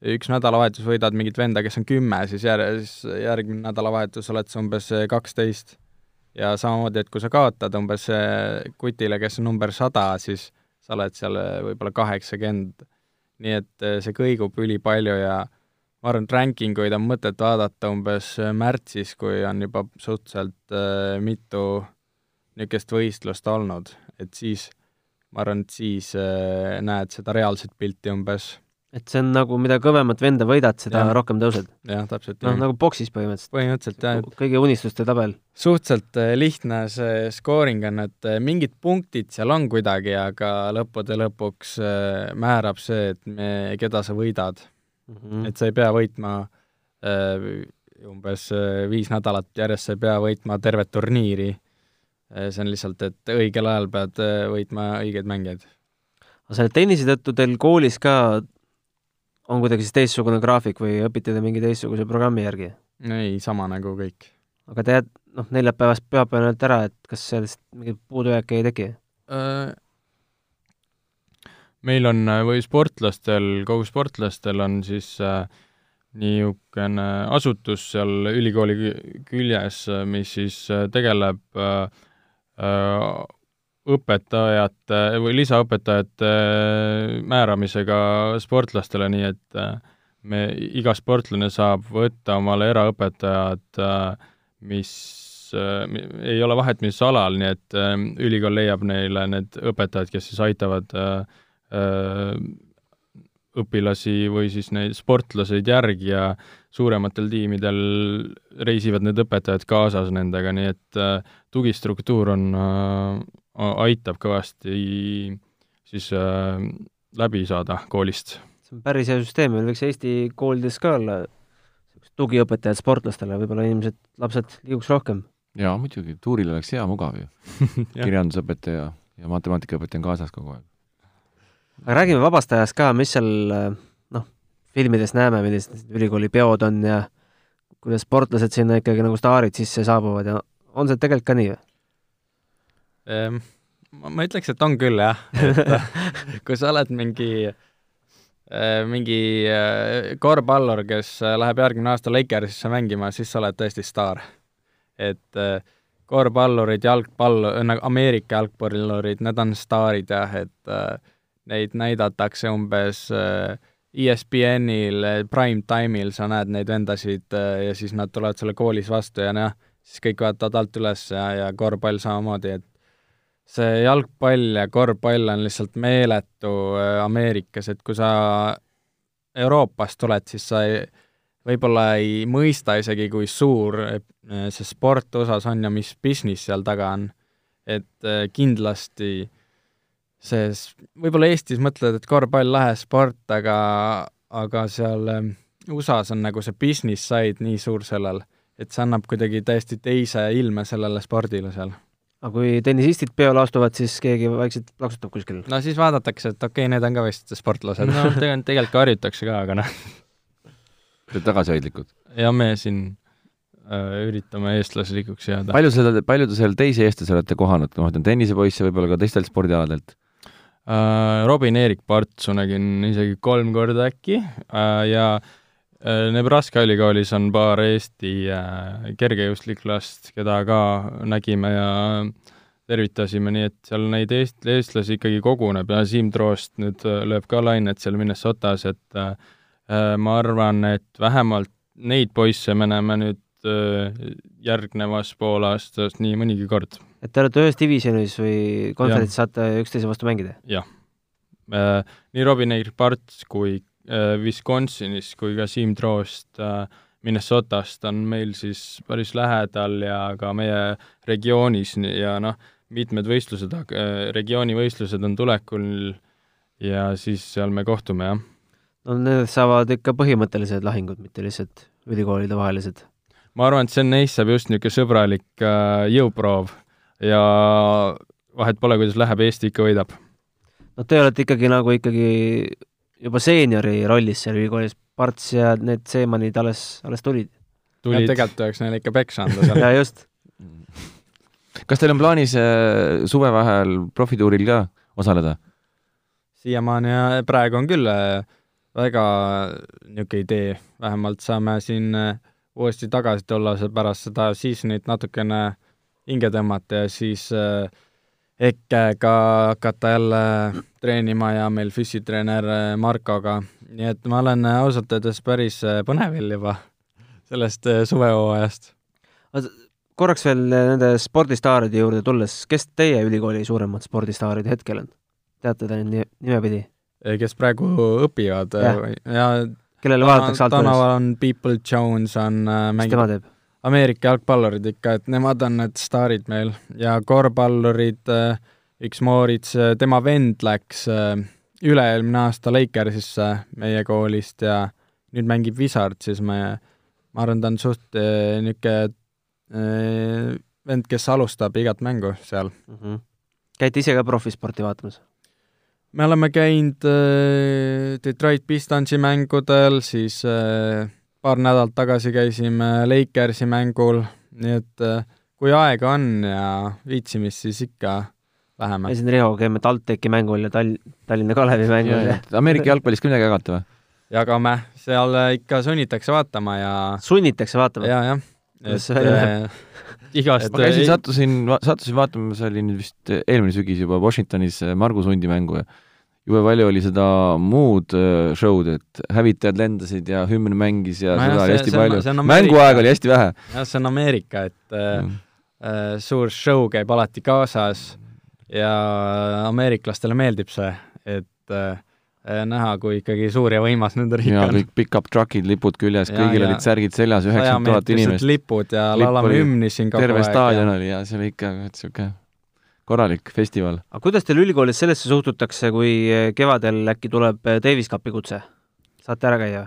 üks nädalavahetus võidad mingit venda, kes on kümme, siis jär-, siis järgmine nädalavahetus oled sa umbes kaksteist. ja samamoodi, et kui sa kaotad umbes kutile, kes on number sada, siis sa oled seal võib-olla kaheksakümmend. nii et see kõigub ülipalju ja ma arvan, et ranking uid on mõtet vaadata umbes märtsis, kui on juba suhteliselt mitu niisugust võistlust olnud, et siis ma arvan, et siis näed seda reaalset pilti umbes. Et see on nagu, mida kõvemat venda võidad, seda ja. rohkem tõused? jah, täpselt. noh, nagu boksis põhimõtteliselt. põhimõtteliselt, jah. kõigi unistuste tabel. suhteliselt äh, lihtne see skooring on, et äh, mingid punktid seal on kuidagi, aga lõppude lõpuks määrab see, et me, keda sa võidad mm. -hmm. et sa ei pea võitma umbes viis nädalat järjest, sa ei pea võitma tervet turniiri see on lihtsalt, et õigel ajal pead võitma õigeid mängijaid. aga selle tennise tõttu teil koolis ka on kuidagi siis teistsugune graafik või õpite te mingi teistsuguse programmi järgi? ei, sama nagu kõik. aga te jääd, noh, neljapäevast pühapäevani olete ära, et kas sellest mingeid puudujääke ei teki äh,? meil on, või sportlastel, kogu sportlastel on siis äh, niisugune asutus seal ülikooli küljes, mis siis tegeleb äh, Äh, õpetajate või lisaõpetajate määramisega sportlastele, nii et äh, me, iga sportlane saab võtta omale eraõpetajad, äh, mis ei ole vahet, mis alal, nii et ülikool leiab neile need õpetajad, kes siis aitavad õpilasi või siis neid sportlaseid järgi ja suurematel tiimidel reisivad need õpetajad kaasas nendega, nii et äh, tugistruktuur on äh,, aitab kõvasti siis äh, läbi saada koolist. see on päris hea süsteem, meil võiks Eesti koolides ka olla tugiõpetajad sportlastele, võib-olla inimesed, lapsed liiguks rohkem. jaa, muidugi, tuuril oleks hea mugav ju kirjandusõpetaja ja matemaatikaõpetaja on kaasas kogu aeg. aga räägime vabast ajast ka, mis seal filmides näeme, millised ülikooli peod on ja kuidas sportlased sinna ikkagi nagu staarid sisse saabuvad ja on see tegelikult ka nii või? Ehm, ma ütleks, et on küll jah, et kui sa oled mingi äh, mingi äh, korvpallur, kes läheb järgmine aasta Lakersisse mängima, siis sa oled tõesti staar. et äh, korvpallurid, jalgpall, nagu Ameerika jalgpallurid, need on staarid jah, et neid näidatakse umbes äh, ESPN-il prime time'il sa näed neid vendasid äh, ja siis nad tulevad sulle koolis vastu ja noh, siis kõik vaatavad alt üles ja, ja korvpall samamoodi, et see jalgpall ja korvpall on lihtsalt meeletu äh, Ameerikas, et kui sa Euroopast tuled, siis sa ei, võib-olla ei mõista isegi, kui suur äh, see sport osas on ja mis business seal taga on. et kindlasti see, võib-olla Eestis mõtled, et korvpall lahe sport, aga, aga seal USA-s on nagu see business side nii suur sellel, et see annab kuidagi täiesti teise ilme sellele spordile seal. Aga kui tennisistid peole astuvad, siis keegi vaikselt plaksutab kuskil? no siis vaadatakse, et okei okay,, need on ka vist sportlased. no tegelikult, tegelikult ka harjutakse ka, aga noh. Te olete tagasihoidlikud? ja me siin äh, üritame eestlaslikuks jääda. palju seda, palju te seal teisi eestlasi olete kohanud, ma mõtlen tennisepoisse, võib-olla ka teistelt spordialadelt? Äh, Robin-Erik Partsu nägin isegi kolm korda äkki äh, ja Nebraska ülikoolis on paar Eesti kergejõustiklast, keda ka nägime ja tervitasime, nii et seal neid eest-, eestlasi ikkagi koguneb ja Siim Troost nüüd lööb ka lainet seal Minnesotas, et ma arvan, et vähemalt neid poisse me näeme nüüd järgnevas poolaastas nii mõnigi kord et te olete ühes divisjonis või konverentsis saate üksteise vastu mängida? jah äh,. nii Robin Eir Parts kui äh, Wisconsinis kui ka Siim Troost äh, Minnesotast on meil siis päris lähedal ja ka meie regioonis ja noh, mitmed võistlused äh,, regioonivõistlused on tulekul ja siis seal me kohtume, jah. no need saavad ikka põhimõttelised lahingud, mitte lihtsalt ülikoolide vahelised ma arvan, et see neist saab just niisugune sõbralik äh, jõuproov ja vahet pole, kuidas läheb, Eesti ikka võidab. no te olete ikkagi nagu ikkagi juba seeniori rollis seal ülikoolis, Parts ja need Seemanid alles, alles tulid. tulid. tegelikult tuleks neile ikka peksa anda seal ja just. kas teil on plaanis äh, suvevaheajal profituuril ka osaleda? siiamaani ja praegu on küll äh, väga niisugune idee, vähemalt saame siin äh, uuesti tagasi tulla pärast seda seasonit natukene hinge tõmmata ja siis äh, ka hakata jälle treenima ja meil füsitreener äh, Markoga, nii et ma olen äh, ausalt öeldes päris äh, põnevil juba sellest suvehooajast. korraks veel nende spordistaaride juurde tulles, kes teie ülikooli suuremad spordistaarid hetkel on? teate te neid nimepidi? kes praegu õpivad ja, ja kellele vaadatakse alt tänaval on People Jones on mängib. Ameerika jalgpallurid ikka, et nemad on need staarid meil ja korvpallurid, äh, üks Moorits, äh, tema vend läks äh, üle-eelmine aasta Lakersisse meie koolist ja nüüd mängib Wizardsis, ma, ma arvan, ta on suht niisugune vend, kes alustab igat mängu seal mm. -hmm. käite ise ka profisporti vaatamas? me oleme käinud Detroit Pistonsi mängudel, siis äh, paar nädalat tagasi käisime Lakersi mängul, nii et äh, kui aega on ja viitsimist, siis ikka läheme. käisin Rihoga, käime TalTechi mängul ja Tall-, Tallinna Kalevi mängul ja Ameerika jalgpallist ka midagi jagate või? jagame, seal äh, ikka sunnitakse vaatama ja sunnitakse vaatama ja,? jah, jah. et äh, igast ma käisin, sattusin, sattusin vaatama, see oli nüüd vist eelmine sügis juba Washingtonis Margus Hundi mängu ja jube palju oli seda muud äh, show'd, et hävitajad lendasid ja hümn mängis ja no seda jah, oli hästi palju. mänguaega oli hästi vähe. jah, see on Ameerika, et mm. äh, suur show käib alati kaasas ja ameeriklastele meeldib see, et äh, näha, kui ikkagi suur ja võimas nende riik on. kõik pickup truck'id, lipud küljes, kõigil ja, olid särgid seljas, üheksakümmend tuhat inimest. lipud ja laulame hümni siin kogu aeg. terve staadion oli ja see oli ikka niisugune korralik festival. aga kuidas teil ülikoolis sellesse suhtutakse, kui kevadel äkki tuleb Davis Cupi kutse? saate ära käia?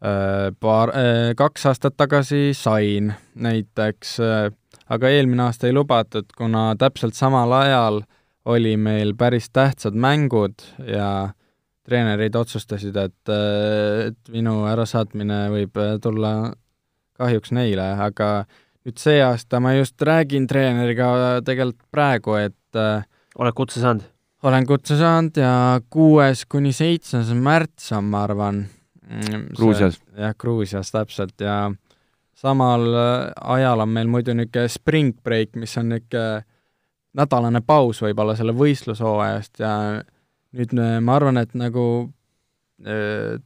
Äh, paar, äh, kaks aastat tagasi sain näiteks, äh, aga eelmine aasta ei lubatud, kuna täpselt samal ajal oli meil päris tähtsad mängud ja treenerid otsustasid, et, et minu ärasaatmine võib tulla kahjuks neile, aga äh, nüüd see aasta ma just räägin treeneriga tegelikult praegu, et äh, oled kutse saanud? olen kutse saanud ja kuues kuni seitsmes märts on, ma arvan. Mm, Gruusias? jah, Gruusias täpselt ja samal äh, ajal on meil muidu niisugune spring break, mis on niisugune nädalane paus võib-olla selle võistlushooajast ja nüüd ma arvan, et nagu äh,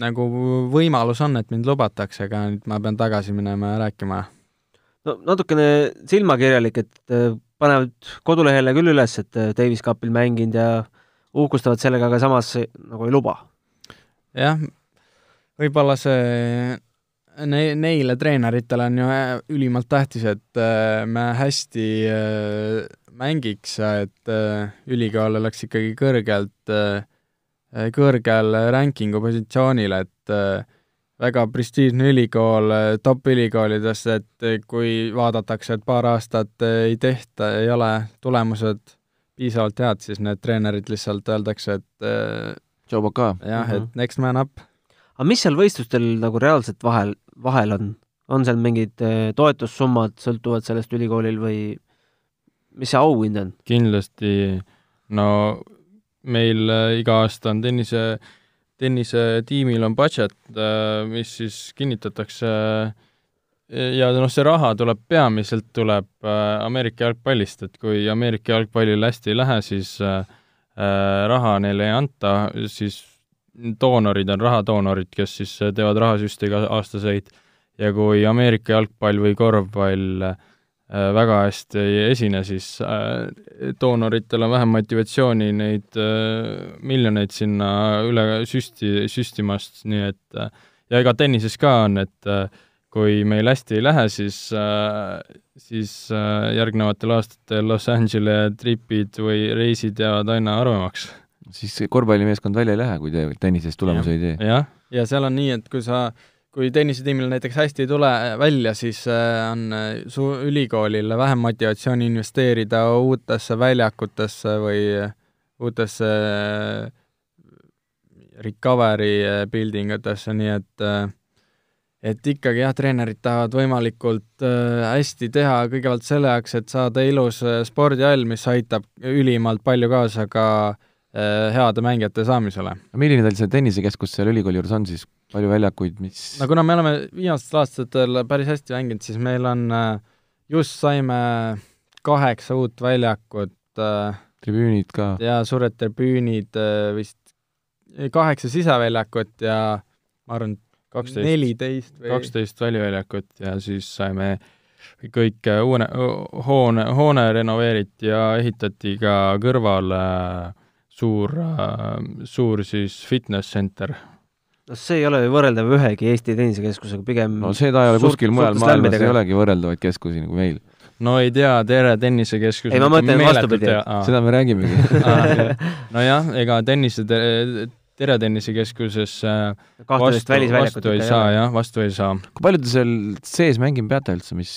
nagu võimalus on, et mind lubatakse, aga nüüd ma pean tagasi minema ja rääkima no natukene silmakirjalik, et äh, panevad kodulehele küll üles, et äh, Davis Cupil mänginud ja uhkustavad sellega, aga samas nagu ei luba. jah, võib-olla see ne-, neile treeneritele on ju äh, ülimalt tähtis, et me hästi mängiks, et ülikool oleks ikkagi kõrgelt, kõrgel rankingu positsioonil, et väga prestiižne ülikool top ülikoolidest, et kui vaadatakse, et paar aastat ei tehta, ei ole tulemused piisavalt head, siis need treenerid lihtsalt öeldakse, et Joe Boca. jah mm, -hmm. et mhm. next man up. aga mis seal võistlustel nagu reaalselt vahel, vahel on? on seal mingid eh, toetussummad, sõltuvad sellest ülikoolil või mis see auhind on? kindlasti, no meil eh, iga aasta on tennise tennisetiimil on budget, äh, mis siis kinnitatakse ja noh, see raha tuleb peamiselt, tuleb äh, Ameerika jalgpallist, et kui Ameerika jalgpallil hästi ei lähe, siis äh, raha neile ei anta, siis doonorid on rahadonorid, kes siis teevad rahasüste iga aastaseid. Ja kui Ameerika jalgpall või korvpall äh, Äh, väga hästi ei esine, siis äh, doonoritel on vähem motivatsiooni neid äh, miljoneid sinna üle süsti, süstimast, nii et ja ega tennises ka on, et kui meil hästi ei lähe, siis, siis järgnevatel aastatel Los Angeles tripid või reisid jäävad aina harvemaks. siis korvpallimeeskond välja ei lähe, kui te tennises tulemusi ei tee? jah, ja seal on nii, et kui sa äh, kui tennisetiimil näiteks hästi ei tule välja, siis äh, on äh, su ülikoolil vähem motivatsiooni investeerida uutesse väljakutesse või, uutesse recovery building utesse, nii et et ikkagi jah, treenerid tahavad võimalikult hästi teha kõigepealt selle jaoks, et saada ilus spordihall, mis aitab ülimalt palju kaasa ka heade mängijate saamisele. milline teil see tennisekeskus seal ülikooli juures on siis, palju väljakuid, mis no kuna me oleme viimastel aastatel päris hästi mänginud, siis meil on, just saime kaheksa uut väljakut, tribüünid ka? jaa, suured tribüünid, vist kaheksa siseväljakut ja ma arvan, kaksteist, neliteist või kaksteist väliväljakut ja siis saime kõik hoone, hoone, hoone renoveeriti ja ehitati ka kõrvale suur, suur siis fitness center. No see ei ole ju võrreldav ühegi Eesti tennisekeskusega, pigem no seda ei ole kuskil mujal maailmas, ei olegi võrreldavaid keskusi nagu meil no ei tea, Tere tennisekeskus ei, ma mõtlen vastupidi. seda me räägimegi nojah, ega tennise, Tere tennisekeskuses vastu, vastu ei saa jah, vastu ei saa. kui palju te seal sees mängima peate üldse, mis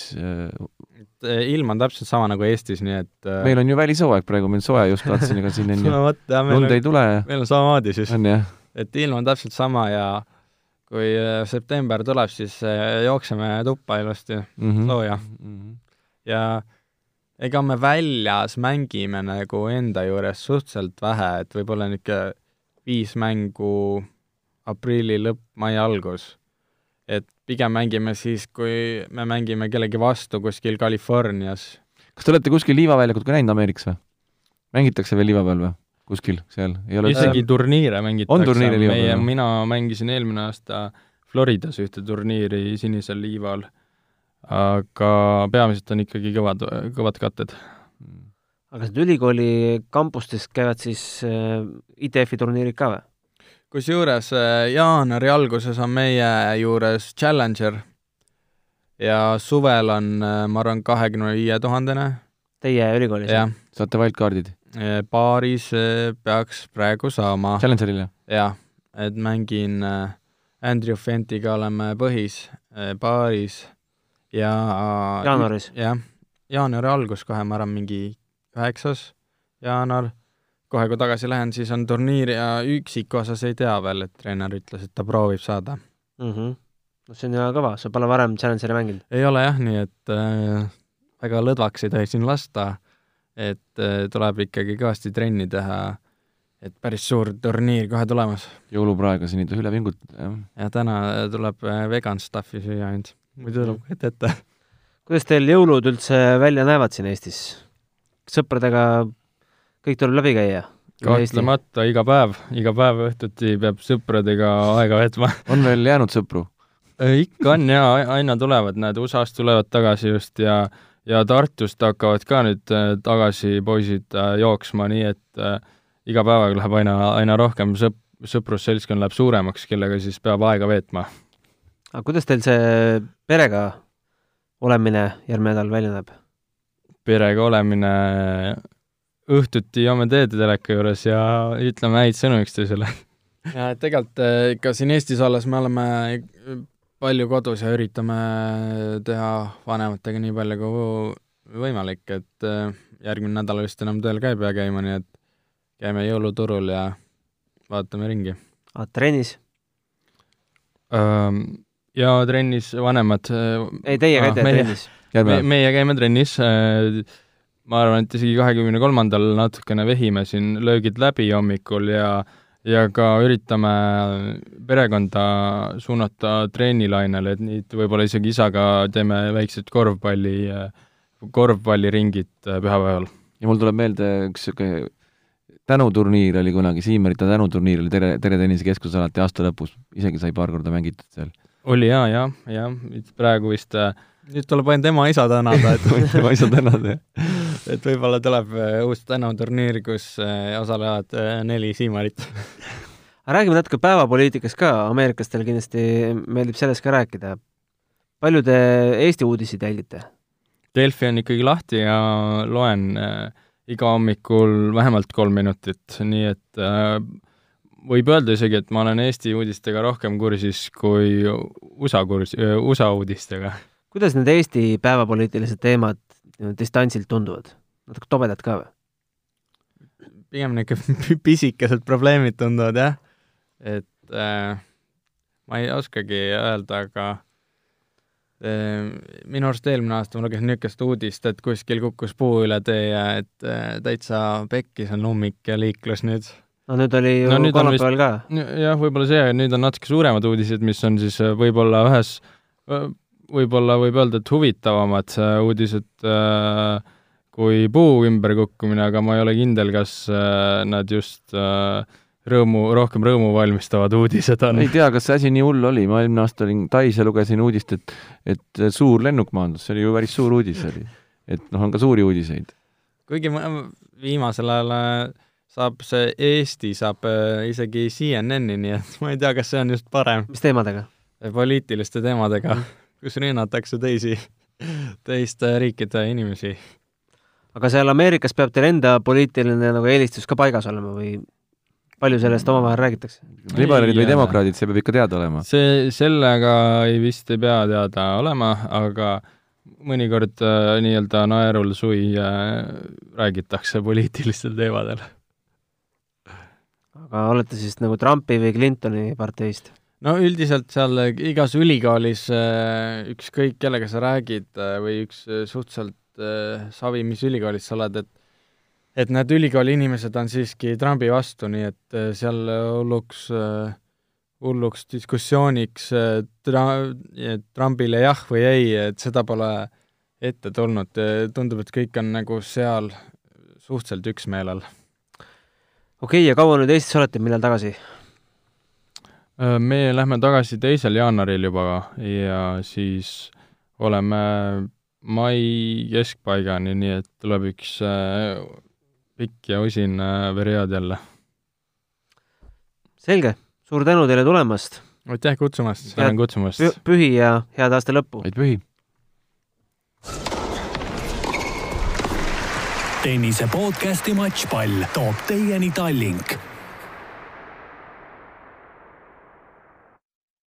ilm on täpselt sama nagu Eestis, nii et meil on ju välishooaeg praegu, meil soe just vaatasin, ega siin on ju lund ei tule. meil on samamoodi siis. on jah? Et ilm on täpselt sama ja kui september tuleb, siis jookseme tuppa ilusti mm -hmm. sooja mm. -hmm. ja ega me väljas mängime nagu enda juures suhteliselt vähe, et võib-olla niisugune viis mängu aprilli lõpp, mai algus. et pigem mängime siis, kui me mängime kellegi vastu kuskil Californias. kas te olete kuskil liivaväljakut ka näinud Ameerikas või? mängitakse veel liiva peal või? Kuskil seal ei ole isegi turniire mängitakse. peal? mina mängisin eelmine aasta Floridas ühte turniiri sinisel liival, aga peamiselt on ikkagi kõvad, kõvad katted aga need ülikooli kampustes käivad siis äh, ITF-i turniirid ka või? kusjuures äh, jaanuari alguses on meie juures Challenger ja suvel on, äh, ma arvan, kahekümne viie tuhandene. Teie ülikoolis? jah. saate wildcardid? Paaris peaks praegu saama. Challengerile? jah, et mängin Andrew Fentiga oleme põhis paaris ja jaanuaris? jah, jaanuari algus kohe, ma arvan, mingi üheksas jaanuar, kohe kui tagasi lähen, siis on turniir ja üksiku osas ei tea veel, et treener ütles, et ta proovib saada mm. -hmm. no see on hea kõva, sa pole varem Challengeri mänginud? ei ole jah, nii et äh, väga lõdvaks ei tohi siin lasta, et äh, tuleb ikkagi kõvasti trenni teha, et päris suur turniir kohe tulemas. jõulupraegu siin ei tohi üle pingutada, jah. ja täna tuleb äh, vegan stuff'i süüa ainult, muidu tuleb ette ette. kuidas teil jõulud üldse välja näevad siin Eestis? sõpradega kõik tuleb läbi käia? kahtlemata, iga päev, iga päev õhtuti peab sõpradega aega veetma. on veel jäänud sõpru? ikka on jaa, aina tulevad, näed, USA-st tulevad tagasi just ja ja Tartust hakkavad ka nüüd äh, tagasi poisid äh, jooksma, nii et äh, iga päevaga läheb aina, aina rohkem sõp-, sõprusseltskond läheb suuremaks, kellega siis peab aega veetma. aga kuidas teil see perega olemine järgmine nädal välja näeb? perega olemine, õhtuti joome teed teleka juures ja ütleme häid sõnu üksteisele. ja tegelikult ikka siin Eestis olles me oleme palju kodus ja üritame teha vanematega nii palju kui võimalik, et eh, järgmine nädal vist enam tööl ka ei pea käima, nii et käime jõuluturul ja vaatame ringi. aa, trennis? Jaa, trennis vanemad. ei, teie käite trennis? Me, meie käime trennis, äh, ma arvan, et isegi kahekümne kolmandal natukene vehime siin löögid läbi hommikul ja ja ka üritame perekonda suunata treenilainele, et nüüd võib-olla isegi isaga teeme väiksed korvpalli, korvpalliringid äh, pühapäeval. ja mul tuleb meelde üks niisugune tänuturniir oli kunagi, Siimerite tänuturniir oli Tere, Tere tennisekeskuses alati aasta lõpus, isegi sai paar korda mängitud seal. oli jaa, jah, jah, praegu vist äh, nüüd tuleb ainult ema-isa tänada, et ema-isa tänada, jah. et võib-olla tuleb äh, uus tänuturniir, kus äh, osalevad äh, neli siimarit aga räägime natuke päevapoliitikast ka, ameeriklastele kindlasti meeldib sellest ka rääkida. palju te Eesti uudiseid jälgite? Delfi on ikkagi lahti ja loen iga hommikul vähemalt kolm minutit, nii et äh, võib öelda isegi, et ma olen Eesti uudistega rohkem kursis kui USA kurs-, USA uudistega kuidas need Eesti päevapoliitilised teemad distantsilt tunduvad? natuke tobedad ka või? pigem niisugune pisikesed probleemid tunduvad jah, et äh, ma ei oskagi öelda, aga äh, minu arust eelmine aasta ma lugesin niisugust uudist, et kuskil kukkus puu üle tee ja et äh, täitsa pekkis on ummik ja liiklus nüüd. no nüüd oli ju No kolmapäeval ka. jah, võib-olla see, nüüd on natuke suuremad uudised, mis on siis äh, võib-olla ühes, võib-olla võib öelda, et huvitavamad äh, uudised äh, kui puu ümberkukkumine, aga ma ei ole kindel, kas äh, nad just äh, rõõmu, rohkem rõõmu valmistavad uudised on. ei tea, kas see asi nii hull oli, ma eelmine aasta olin Tais ja lugesin uudist, et et suur lennuk maandus, see oli ju päris suur uudis oli. et noh, on ka suuri uudiseid. kuigi ma viimasel ajal äh, saab see Eesti saab äh, isegi CNN-i, nii et ma ei tea, kas see on just parem mis teemadega? poliitiliste teemadega, kus rünnatakse teisi, teiste riikide inimesi. aga seal Ameerikas peab teil enda poliitiline nagu eelistus ka paigas olema või palju sellest omavahel räägitakse? liberaalid või Ei, demokraadid, see peab ikka teada olema. see, sellega ei vist ei pea teada olema, aga mõnikord äh, nii-öelda naerul sui äh, räägitakse poliitilistel teemadel. aga olete siis nagu Trumpi või Clintoni parteist? No üldiselt seal igas ülikoolis äh, ükskõik kellega sa räägid äh, või üks suhteliselt savi, mis ülikoolis sa oled, et et need ülikooli inimesed on siiski Trumpi vastu, nii et seal hulluks, hulluks diskussiooniks tra-, Trumpile jah või ei, et seda pole ette tulnud, tundub, et kõik on nagu seal suhteliselt üksmeelel. okei okay,, ja kaua nüüd Eestis olete, millal tagasi? Me lähme tagasi teisel jaanuaril juba ja siis oleme mai keskpaigani, nii et tuleb üks äh, pikk ja usin äh, periood jälle. selge, suur tänu teile tulemast! aitäh kutsumast, tänan kutsumast! pühi ja head aasta lõppu! vaid pühi! tennise podcasti Matšpall toob teieni Tallink